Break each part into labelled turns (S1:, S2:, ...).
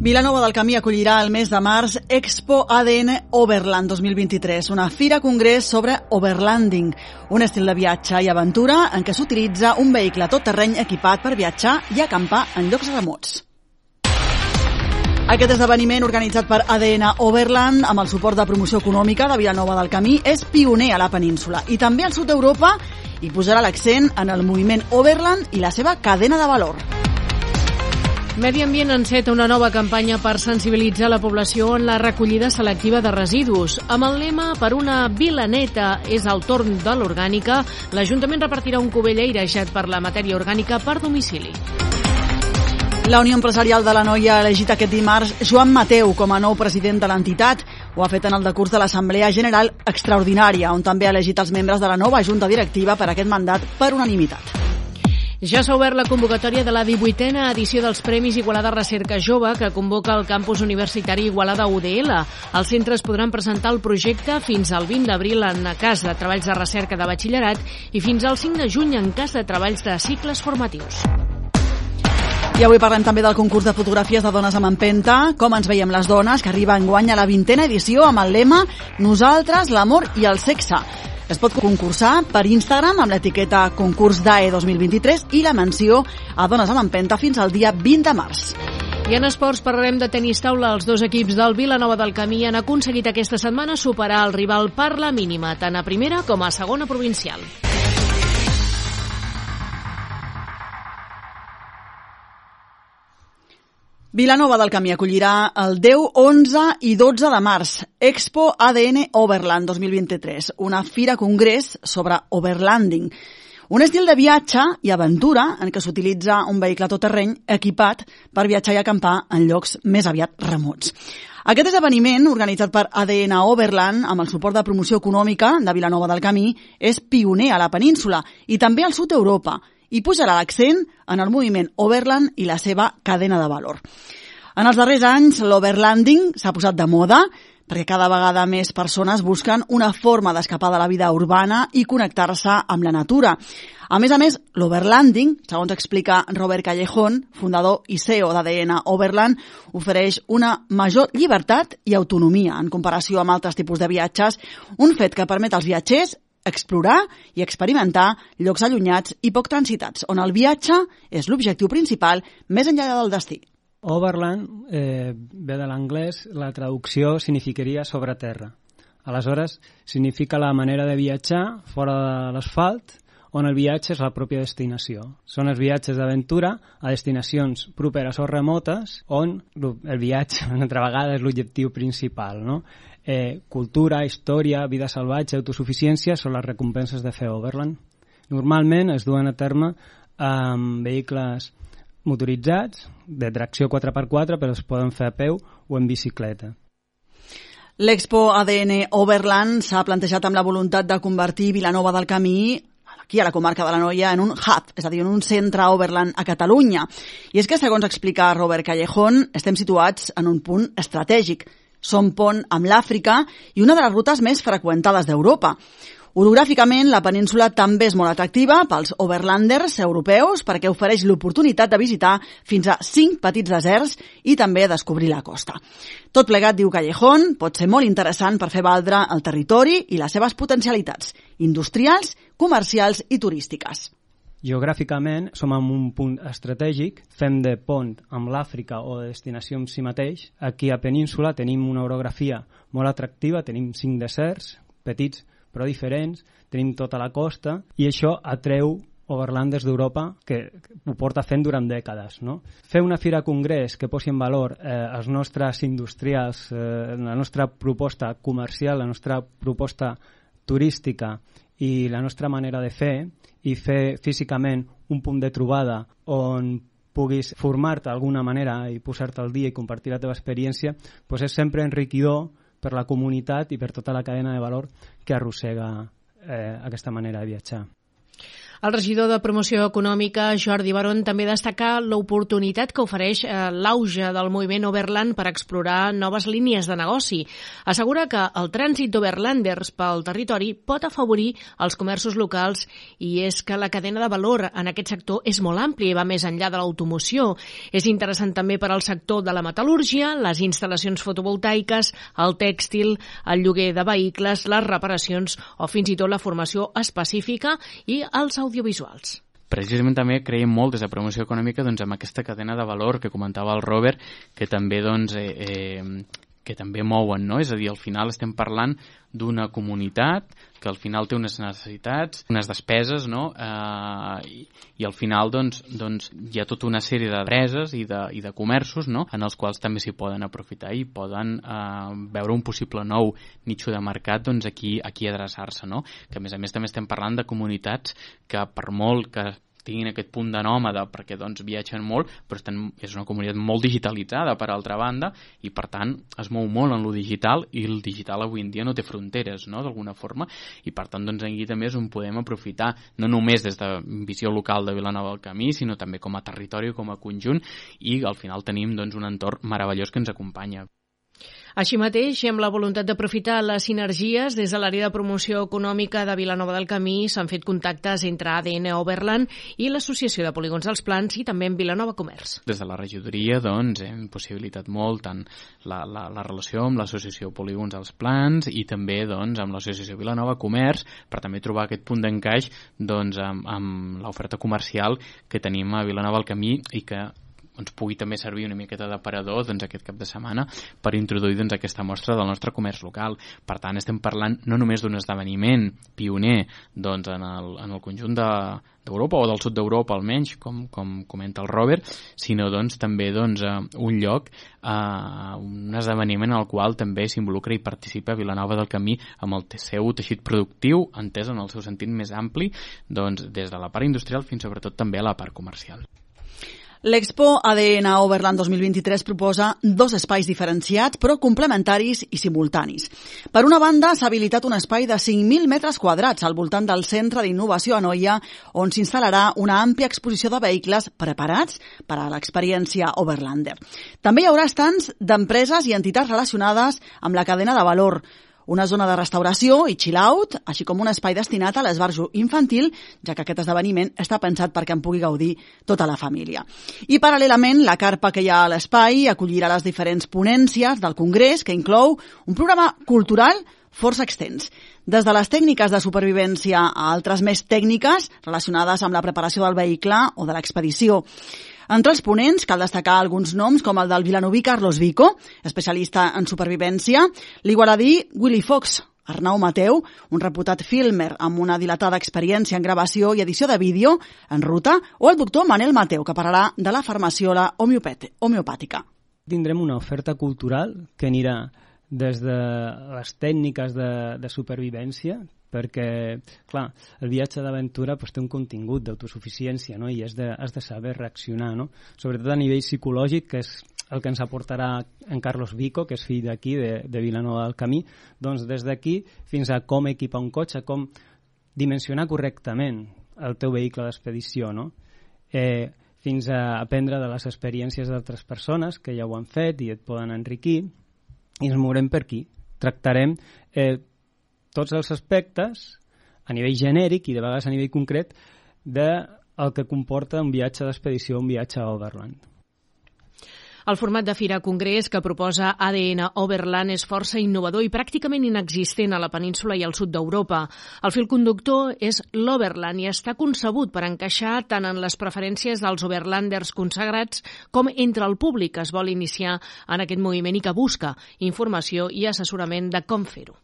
S1: Vilanova del Camí acollirà el mes de març Expo ADN Overland 2023, una fira congrés sobre overlanding, un estil de viatge i aventura en què s'utilitza un vehicle tot terreny equipat per viatjar i acampar en llocs remots. Aquest esdeveniment organitzat per ADN Overland amb el suport de promoció econòmica de Vilanova del Camí és pioner a la península i també al sud d'Europa i posarà l'accent en el moviment Overland i la seva cadena de valor.
S2: Medi Ambient enceta una nova campanya per sensibilitzar la població en la recollida selectiva de residus. Amb el lema Per una vila neta és el torn de l'orgànica, l'Ajuntament repartirà un cubell airejat per la matèria orgànica per domicili.
S1: La Unió Empresarial de la Noia ha elegit aquest dimarts Joan Mateu com a nou president de l'entitat. Ho ha fet en el decurs de l'Assemblea General Extraordinària, on també ha elegit els membres de la nova Junta Directiva per aquest mandat per unanimitat.
S2: Ja s'ha obert la convocatòria de la 18a edició dels Premis Igualada Recerca Jove que convoca el campus universitari Igualada UDL. Els centres podran presentar el projecte fins al 20 d'abril en cas de treballs de recerca de batxillerat i fins al 5 de juny en cas de treballs de cicles formatius.
S1: I avui parlem també del concurs de fotografies de dones amb empenta, com ens veiem les dones, que arriba en guany a la vintena edició amb el lema Nosaltres, l'amor i el sexe. Es pot concursar per Instagram amb l'etiqueta concurs DAE 2023 i la menció a Dones amb Empenta fins al dia 20 de març.
S2: I en esports parlarem de tenis taula. Els dos equips del Vilanova del Camí han aconseguit aquesta setmana superar el rival per la mínima, tant a primera com a segona provincial.
S1: Vilanova del Camí acollirà el 10, 11 i 12 de març Expo ADN Overland 2023, una fira congrés sobre overlanding, un estil de viatge i aventura en què s'utilitza un vehicle tot terreny equipat per viatjar i acampar en llocs més aviat remots. Aquest esdeveniment, organitzat per ADN Overland amb el suport de promoció econòmica de Vilanova del Camí, és pioner a la península i també al sud d'Europa i posarà l'accent en el moviment Overland i la seva cadena de valor. En els darrers anys, l'overlanding s'ha posat de moda perquè cada vegada més persones busquen una forma d'escapar de la vida urbana i connectar-se amb la natura. A més a més, l'overlanding, segons explica Robert Callejón, fundador i CEO d'ADN Overland, ofereix una major llibertat i autonomia en comparació amb altres tipus de viatges, un fet que permet als viatgers explorar i experimentar llocs allunyats i poc transitats, on el viatge és l'objectiu principal més enllà del destí.
S3: Overland eh, ve de l'anglès, la traducció significaria sobre terra. Aleshores, significa la manera de viatjar fora de l'asfalt, on el viatge és la pròpia destinació. Són els viatges d'aventura a destinacions properes o remotes, on el viatge, una altra vegada, és l'objectiu principal. No? Eh, cultura, història, vida salvatge, autosuficiència són les recompenses de fer Overland. Normalment es duen a terme amb vehicles motoritzats, de tracció 4x4, però es poden fer a peu o en bicicleta.
S1: L'Expo ADN Overland s'ha plantejat amb la voluntat de convertir Vilanova del Camí aquí a la comarca de la Noia en un hub, és a dir, en un centre Overland a Catalunya. I és que, segons explica Robert Callejón, estem situats en un punt estratègic. Som pont amb l'Àfrica i una de les rutes més freqüentades d'Europa. Orogràficament, la península també és molt atractiva pels overlanders europeus perquè ofereix l'oportunitat de visitar fins a cinc petits deserts i també descobrir la costa. Tot plegat, diu Callejón, pot ser molt interessant per fer valdre el territori i les seves potencialitats industrials, comercials i turístiques.
S3: Geogràficament som en un punt estratègic, fem de pont amb l'Àfrica o de destinació en si mateix. Aquí a Península tenim una orografia molt atractiva, tenim cinc deserts petits però diferents, tenim tota la costa i això atreu overlanders d'Europa que, ho porta fent durant dècades. No? Fer una fira congrés que posi en valor eh, els nostres industrials, eh, la nostra proposta comercial, la nostra proposta turística i la nostra manera de fer i fer físicament un punt de trobada on puguis formar-te d'alguna manera i posar-te al dia i compartir la teva experiència, doncs és sempre enriquidor per la comunitat i per tota la cadena de valor que arrossega eh, aquesta manera de viatjar.
S2: El regidor de Promoció Econòmica, Jordi Baron, també destaca l'oportunitat que ofereix eh, l'auge del moviment Overland per explorar noves línies de negoci. Assegura que el trànsit d'Overlanders pel territori pot afavorir els comerços locals i és que la cadena de valor en aquest sector és molt àmplia i va més enllà de l'automoció. És interessant també per al sector de la metal·lúrgia, les instal·lacions fotovoltaiques, el tèxtil, el lloguer de vehicles, les reparacions o fins i tot la formació específica i els audiovisuals.
S4: Precisament també creiem molt des de promoció econòmica doncs, amb aquesta cadena de valor que comentava el Robert, que també doncs, eh, eh, que també mouen, no? És a dir, al final estem parlant d'una comunitat que al final té unes necessitats, unes despeses, no? Eh, i, I al final, doncs, doncs, hi ha tota una sèrie d'adreses i, de, i de comerços, no?, en els quals també s'hi poden aprofitar i poden eh, veure un possible nou nitxo de mercat, doncs, aquí, aquí adreçar-se, no? Que, a més a més, també estem parlant de comunitats que, per molt que tinguin aquest punt de nòmada perquè doncs viatgen molt, però estan, és una comunitat molt digitalitzada per altra banda i per tant es mou molt en lo digital i el digital avui en dia no té fronteres no? d'alguna forma i per tant doncs aquí també és on podem aprofitar no només des de visió local de Vilanova del Camí sinó també com a territori com a conjunt i al final tenim doncs un entorn meravellós que ens acompanya.
S2: Així mateix, amb la voluntat d'aprofitar les sinergies, des de l'àrea de promoció econòmica de Vilanova del Camí s'han fet contactes entre ADN Overland i l'Associació de Polígons dels Plans i també amb Vilanova Comerç.
S4: Des de la regidoria doncs, hem possibilitat molt tant la, la, la relació amb l'Associació Polígons dels Plans i també doncs, amb l'Associació Vilanova Comerç per també trobar aquest punt d'encaix doncs, amb, amb l'oferta comercial que tenim a Vilanova del Camí i que ens pugui també servir una miqueta d'aparador doncs, aquest cap de setmana per introduir doncs, aquesta mostra del nostre comerç local. Per tant, estem parlant no només d'un esdeveniment pioner doncs, en, el, en el conjunt de, d'Europa o del sud d'Europa almenys, com, com comenta el Robert, sinó doncs, també doncs, un lloc, eh, un esdeveniment en el qual també s'involucra i participa Vilanova del Camí amb el seu teixit productiu, entès en el seu sentit més ampli, doncs, des de la part industrial fins sobretot també a la part comercial.
S1: L'Expo ADN Overland 2023 proposa dos espais diferenciats però complementaris i simultanis. Per una banda, s'ha habilitat un espai de 5.000 metres quadrats al voltant del Centre d'Innovació a Noia, on s'instal·larà una àmplia exposició de vehicles preparats per a l'experiència Overlander. També hi haurà estants d'empreses i entitats relacionades amb la cadena de valor, una zona de restauració i chill-out, així com un espai destinat a l'esbarjo infantil, ja que aquest esdeveniment està pensat perquè en pugui gaudir tota la família. I paral·lelament, la carpa que hi ha a l'espai acollirà les diferents ponències del Congrés, que inclou un programa cultural força extens. Des de les tècniques de supervivència a altres més tècniques relacionades amb la preparació del vehicle o de l'expedició. Entre els ponents cal destacar alguns noms com el del vilanoví Carlos Vico, especialista en supervivència, l'igualadí Willy Fox, Arnau Mateu, un reputat filmer amb una dilatada experiència en gravació i edició de vídeo en ruta, o el doctor Manel Mateu, que parlarà de la farmaciola homeopàtica.
S3: Tindrem una oferta cultural que anirà des de les tècniques de, de supervivència, perquè, clar, el viatge d'aventura pues, té un contingut d'autosuficiència no? i has de, has de saber reaccionar, no? sobretot a nivell psicològic, que és el que ens aportarà en Carlos Vico, que és fill d'aquí, de, de Vilanova del Camí, doncs des d'aquí fins a com equipar un cotxe, com dimensionar correctament el teu vehicle d'expedició, no? Eh, fins a aprendre de les experiències d'altres persones que ja ho han fet i et poden enriquir, i ens mourem per aquí. Tractarem eh, tots els aspectes a nivell genèric i de vegades a nivell concret de el que comporta un viatge d'expedició, un viatge a Overland.
S2: El format de Fira Congrés que proposa ADN Overland és força innovador i pràcticament inexistent a la península i al sud d'Europa. El fil conductor és l'Overland i està concebut per encaixar tant en les preferències dels Overlanders consagrats com entre el públic que es vol iniciar en aquest moviment i que busca informació i assessorament de com fer-ho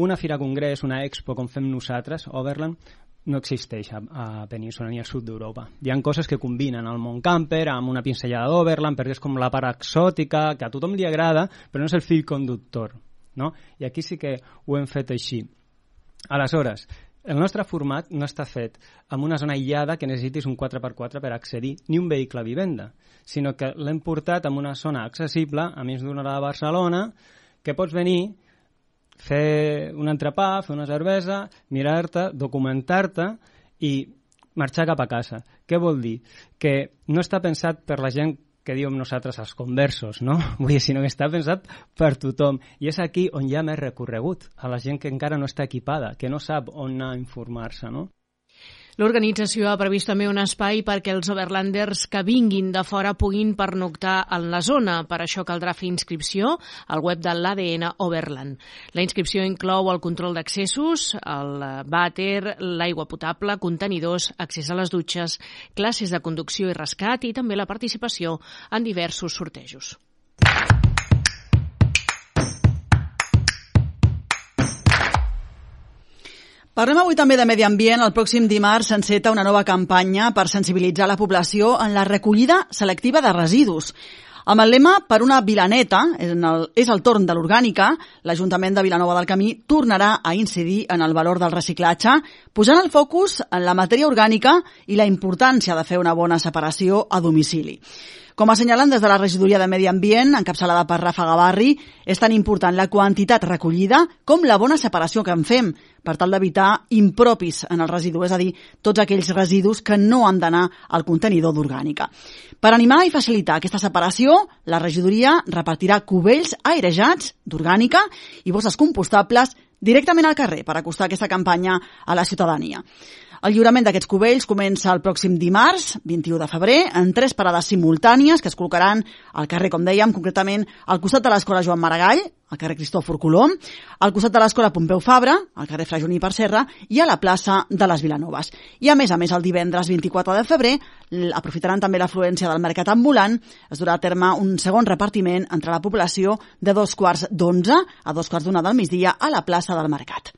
S3: una fira congrés, una expo com fem nosaltres, Overland, no existeix a, a Península ni al sud d'Europa. Hi han coses que combinen el món camper amb una pinzellada d'Overland perquè és com la part exòtica, que a tothom li agrada, però no és el fil conductor. No? I aquí sí que ho hem fet així. Aleshores, el nostre format no està fet amb una zona aïllada que necessitis un 4x4 per accedir ni un vehicle a vivenda, sinó que l'hem portat en una zona accessible, a més d'una hora de Barcelona, que pots venir fer un entrepà, fer una cervesa, mirar-te, documentar-te i marxar cap a casa. Què vol dir? Que no està pensat per la gent que diem nosaltres els conversos, no? Vull dir, sinó que està pensat per tothom. I és aquí on hi ha més recorregut, a la gent que encara no està equipada, que no sap on anar a informar-se, no?
S2: L'organització ha previst també un espai perquè els overlanders que vinguin de fora puguin pernoctar en la zona. Per això caldrà fer inscripció al web de l'ADN Overland. La inscripció inclou el control d'accessos, el vàter, l'aigua potable, contenidors, accés a les dutxes, classes de conducció i rescat i també la participació en diversos sortejos.
S1: Parlem avui també de medi ambient. El pròxim dimarts s'enceta una nova campanya per sensibilitzar la població en la recollida selectiva de residus. Amb el lema Per una vilaneta, en el, és el torn de l'orgànica, l'Ajuntament de Vilanova del Camí tornarà a incidir en el valor del reciclatge, posant el focus en la matèria orgànica i la importància de fer una bona separació a domicili. Com assenyalen des de la regidoria de Medi Ambient, encapçalada per Rafa Gavarri, és tan important la quantitat recollida com la bona separació que en fem per tal d'evitar impropis en el residu, és a dir, tots aquells residus que no han d'anar al contenidor d'orgànica. Per animar i facilitar aquesta separació, la regidoria repartirà cubells airejats d'orgànica i bosses compostables directament al carrer per acostar aquesta campanya a la ciutadania. El lliurament d'aquests cubells comença el pròxim dimarts, 21 de febrer, en tres parades simultànies que es col·locaran al carrer, com dèiem, concretament al costat de l'escola Joan Maragall, al carrer Cristòfor Colom, al costat de l'escola Pompeu Fabra, al carrer Fra Juní per Serra i a la plaça de les Vilanoves. I a més a més, el divendres 24 de febrer aprofitaran també l'afluència del mercat ambulant, es durà a terme un segon repartiment entre la població de dos quarts d'onze a dos quarts d'una del migdia a la plaça del Mercat.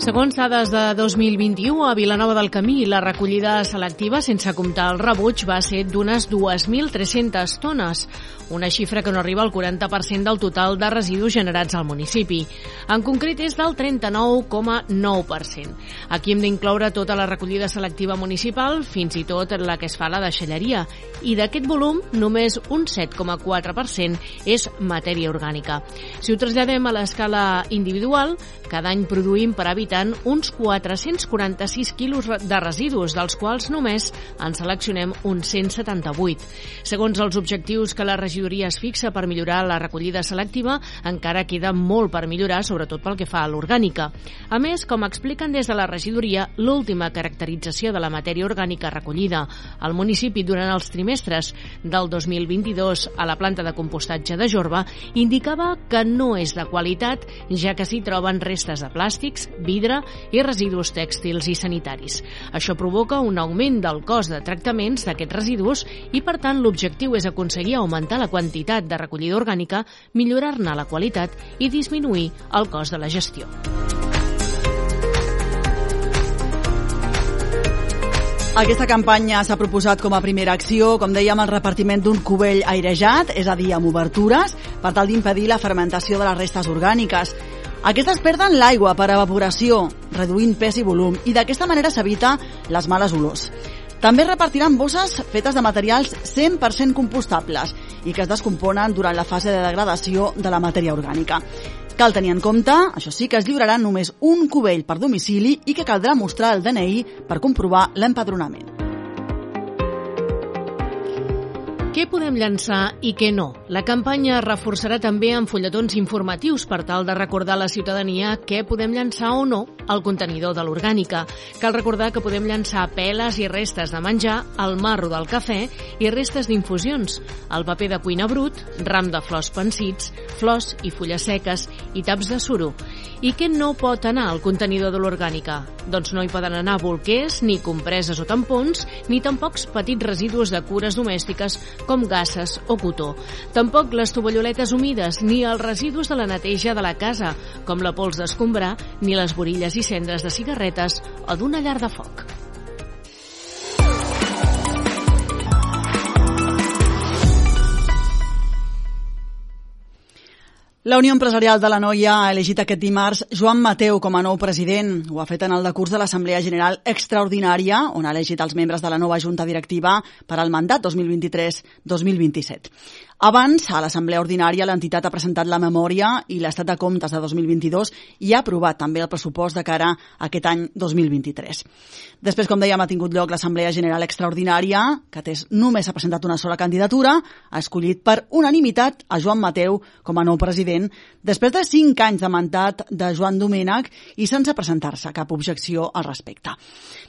S2: Segons dades de 2021, a Vilanova del Camí, la recollida selectiva, sense comptar el rebuig, va ser d'unes 2.300 tones, una xifra que no arriba al 40% del total de residus generats al municipi. En concret, és del 39,9%. Aquí hem d'incloure tota la recollida selectiva municipal, fins i tot la que es fa a la deixalleria, i d'aquest volum, només un 7,4% és matèria orgànica. Si ho traslladem a l'escala individual, cada any produïm per habitant habitant uns 446 quilos de residus, dels quals només en seleccionem uns 178. Segons els objectius que la regidoria es fixa per millorar la recollida selectiva, encara queda molt per millorar, sobretot pel que fa a l'orgànica. A més, com expliquen des de la regidoria, l'última caracterització de la matèria orgànica recollida al municipi durant els trimestres del 2022 a la planta de compostatge de Jorba indicava que no és de qualitat, ja que s'hi troben restes de plàstics, vidre vidre i residus tèxtils i sanitaris. Això provoca un augment del cost de tractaments d'aquests residus i, per tant, l'objectiu és aconseguir augmentar la quantitat de recollida orgànica, millorar-ne la qualitat i disminuir el cost de la gestió.
S1: Aquesta campanya s'ha proposat com a primera acció, com dèiem, el repartiment d'un cubell airejat, és a dir, amb obertures, per tal d'impedir la fermentació de les restes orgàniques. Aquestes perden l'aigua per evaporació, reduint pes i volum, i d'aquesta manera s'evita les males olors. També repartiran bosses fetes de materials 100% compostables i que es descomponen durant la fase de degradació de la matèria orgànica. Cal tenir en compte, això sí, que es lliurarà només un cubell per domicili i que caldrà mostrar el DNI per comprovar l'empadronament.
S2: Què podem llançar i què no? La campanya es reforçarà també amb fulletons informatius per tal de recordar a la ciutadania què podem llançar o no al contenidor de l'orgànica. Cal recordar que podem llançar peles i restes de menjar, el marro del cafè i restes d'infusions, el paper de cuina brut, ram de flors pensits, flors i fulles seques i taps de suro. I què no pot anar al contenidor de l'orgànica? Doncs no hi poden anar bolquers, ni compreses o tampons, ni tampoc petits residus de cures domèstiques com gasses o cotó. Tampoc les tovalloletes humides ni els residus de la neteja de la casa, com la pols d'escombrar ni les borilles i cendres de cigarretes o d'una llar de foc.
S1: La Unió Empresarial de la Noia ha elegit aquest dimarts Joan Mateu com a nou president. Ho ha fet en el decurs de l'Assemblea General Extraordinària, on ha elegit els membres de la nova Junta Directiva per al mandat 2023-2027. Abans, a l'Assemblea Ordinària, l'entitat ha presentat la memòria i l'estat de comptes de 2022 i ha aprovat també el pressupost de cara a aquest any 2023. Després, com dèiem, ha tingut lloc l'Assemblea General Extraordinària, que té, només s'ha presentat una sola candidatura, ha escollit per unanimitat a Joan Mateu com a nou president després de cinc anys de mandat de Joan Domènech i sense presentar-se cap objecció al respecte.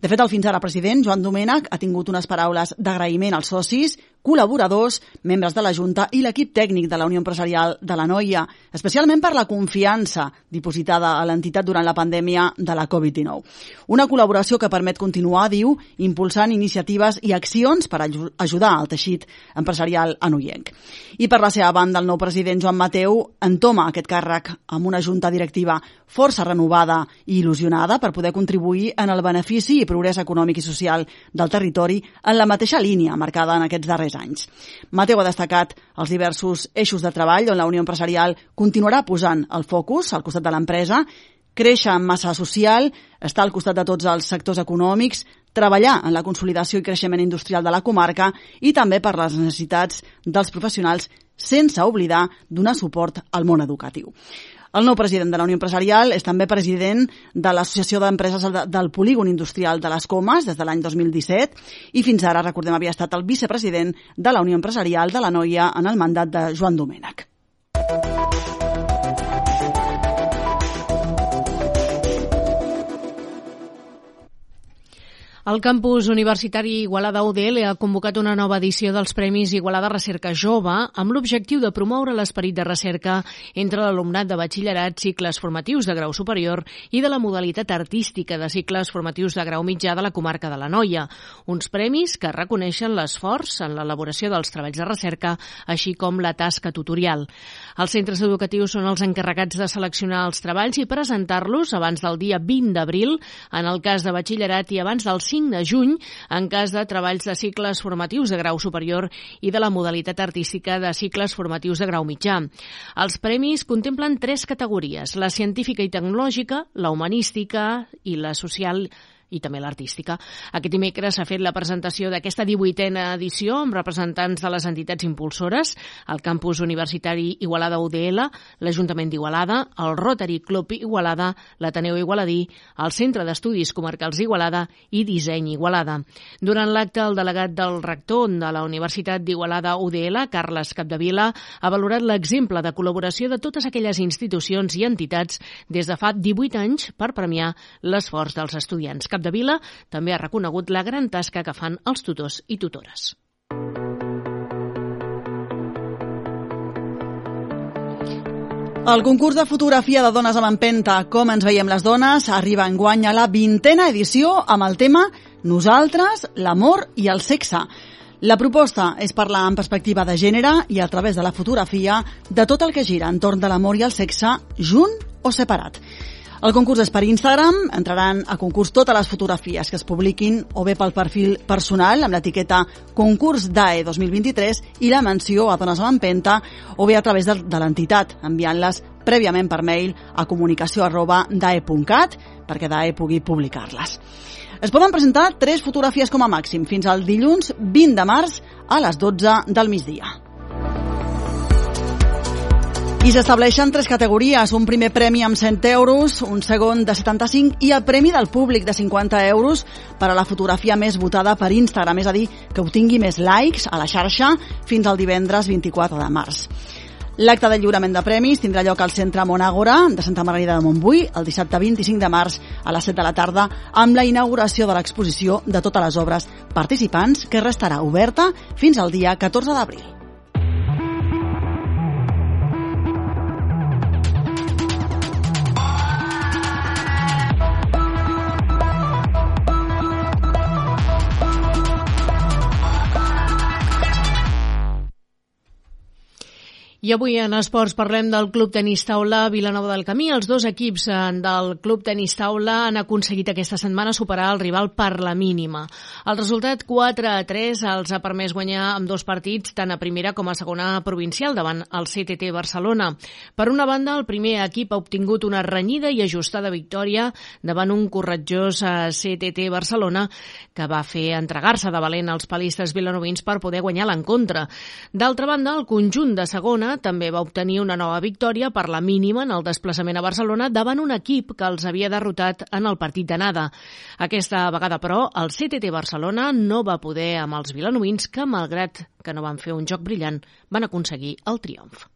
S1: De fet, el fins ara president, Joan Domènech, ha tingut unes paraules d'agraïment als socis, col·laboradors, membres de la Junta i l'equip tècnic de la Unió Empresarial de la Noia, especialment per la confiança dipositada a l'entitat durant la pandèmia de la Covid-19. Una col·laboració que permet continuar, diu, impulsant iniciatives i accions per ajudar al teixit empresarial anoienc. I per la seva banda, el nou president Joan Mateu entoma aquest càrrec amb una junta directiva força renovada i il·lusionada per poder contribuir en el benefici i progrés econòmic i social del territori en la mateixa línia marcada en aquests darrers anys. Mateu ha destacat els diversos eixos de treball on la Unió Empresarial continuarà posant el focus al costat de l'empresa, créixer en massa social, estar al costat de tots els sectors econòmics, treballar en la consolidació i creixement industrial de la comarca i també per les necessitats dels professionals sense oblidar donar suport al món educatiu. El nou president de la Unió Empresarial és també president de l'Associació d'Empreses del Polígon Industrial de les Comas des de l'any 2017 i fins ara, recordem, havia estat el vicepresident de la Unió Empresarial de la Noia en el mandat de Joan Domènech.
S2: El campus universitari Igualada UDL ha convocat una nova edició dels Premis Igualada Recerca Jove amb l'objectiu de promoure l'esperit de recerca entre l'alumnat de batxillerat, cicles formatius de grau superior i de la modalitat artística de cicles formatius de grau mitjà de la comarca de la Noia. Uns premis que reconeixen l'esforç en l'elaboració dels treballs de recerca, així com la tasca tutorial. Els centres educatius són els encarregats de seleccionar els treballs i presentar-los abans del dia 20 d'abril, en el cas de batxillerat, i abans del 5 5 de juny en cas de treballs de cicles formatius de grau superior i de la modalitat artística de cicles formatius de grau mitjà. Els premis contemplen tres categories, la científica i tecnològica, la humanística i la social també l'artística. Aquest dimecres s'ha fet la presentació d'aquesta 18a edició amb representants de les entitats impulsores, el campus universitari Igualada UDL, l'Ajuntament d'Igualada, el Rotary Club Igualada, l'Ateneu Igualadí, el Centre d'Estudis Comarcals d'Igualada i Disseny Igualada. Durant l'acte, el delegat del rector de la Universitat d'Igualada UDL, Carles Capdevila, ha valorat l'exemple de col·laboració de totes aquelles institucions i entitats des de fa 18 anys per premiar l'esforç dels estudiants. Capdevila també ha reconegut la gran tasca que fan els tutors i tutores.
S1: El concurs de fotografia de dones amb empenta, com ens veiem les dones, arriba en guany a la vintena edició amb el tema Nosaltres, l'amor i el sexe. La proposta és parlar en perspectiva de gènere i a través de la fotografia de tot el que gira entorn de l'amor i el sexe, junt o separat. El concurs és per Instagram, entraran a concurs totes les fotografies que es publiquin o bé pel perfil personal amb l'etiqueta concurs DAE 2023 i la menció a Dones amb Empenta o bé a través de, de l'entitat, enviant-les prèviament per mail a comunicació arroba dae.cat perquè DAE pugui publicar-les. Es poden presentar tres fotografies com a màxim fins al dilluns 20 de març a les 12 del migdia. I s'estableixen tres categories, un primer premi amb 100 euros, un segon de 75 i el premi del públic de 50 euros per a la fotografia més votada per Instagram, és a dir, que obtingui més likes a la xarxa fins al divendres 24 de març. L'acte de lliurament de premis tindrà lloc al Centre Monàgora de Santa Margarida de Montbui el dissabte 25 de març a les 7 de la tarda amb la inauguració de l'exposició de totes les obres participants que restarà oberta fins al dia 14 d'abril.
S2: I avui en esports parlem del Club Tenis Taula Vilanova del Camí. Els dos equips eh, del Club Tenis Taula han aconseguit aquesta setmana superar el rival per la mínima. El resultat 4 a 3 els ha permès guanyar amb dos partits tant a primera com a segona provincial davant el CTT Barcelona. Per una banda, el primer equip ha obtingut una renyida i ajustada victòria davant un corretjós eh, CTT Barcelona que va fer entregar-se de valent als palistes vilanovins per poder guanyar l'encontre. D'altra banda, el conjunt de segona també va obtenir una nova victòria per la mínima en el desplaçament a Barcelona davant un equip que els havia derrotat en el partit d'anada. Aquesta vegada, però, el CTT Barcelona no va poder amb els vilanovins que, malgrat que no van fer un joc brillant, van aconseguir el triomf.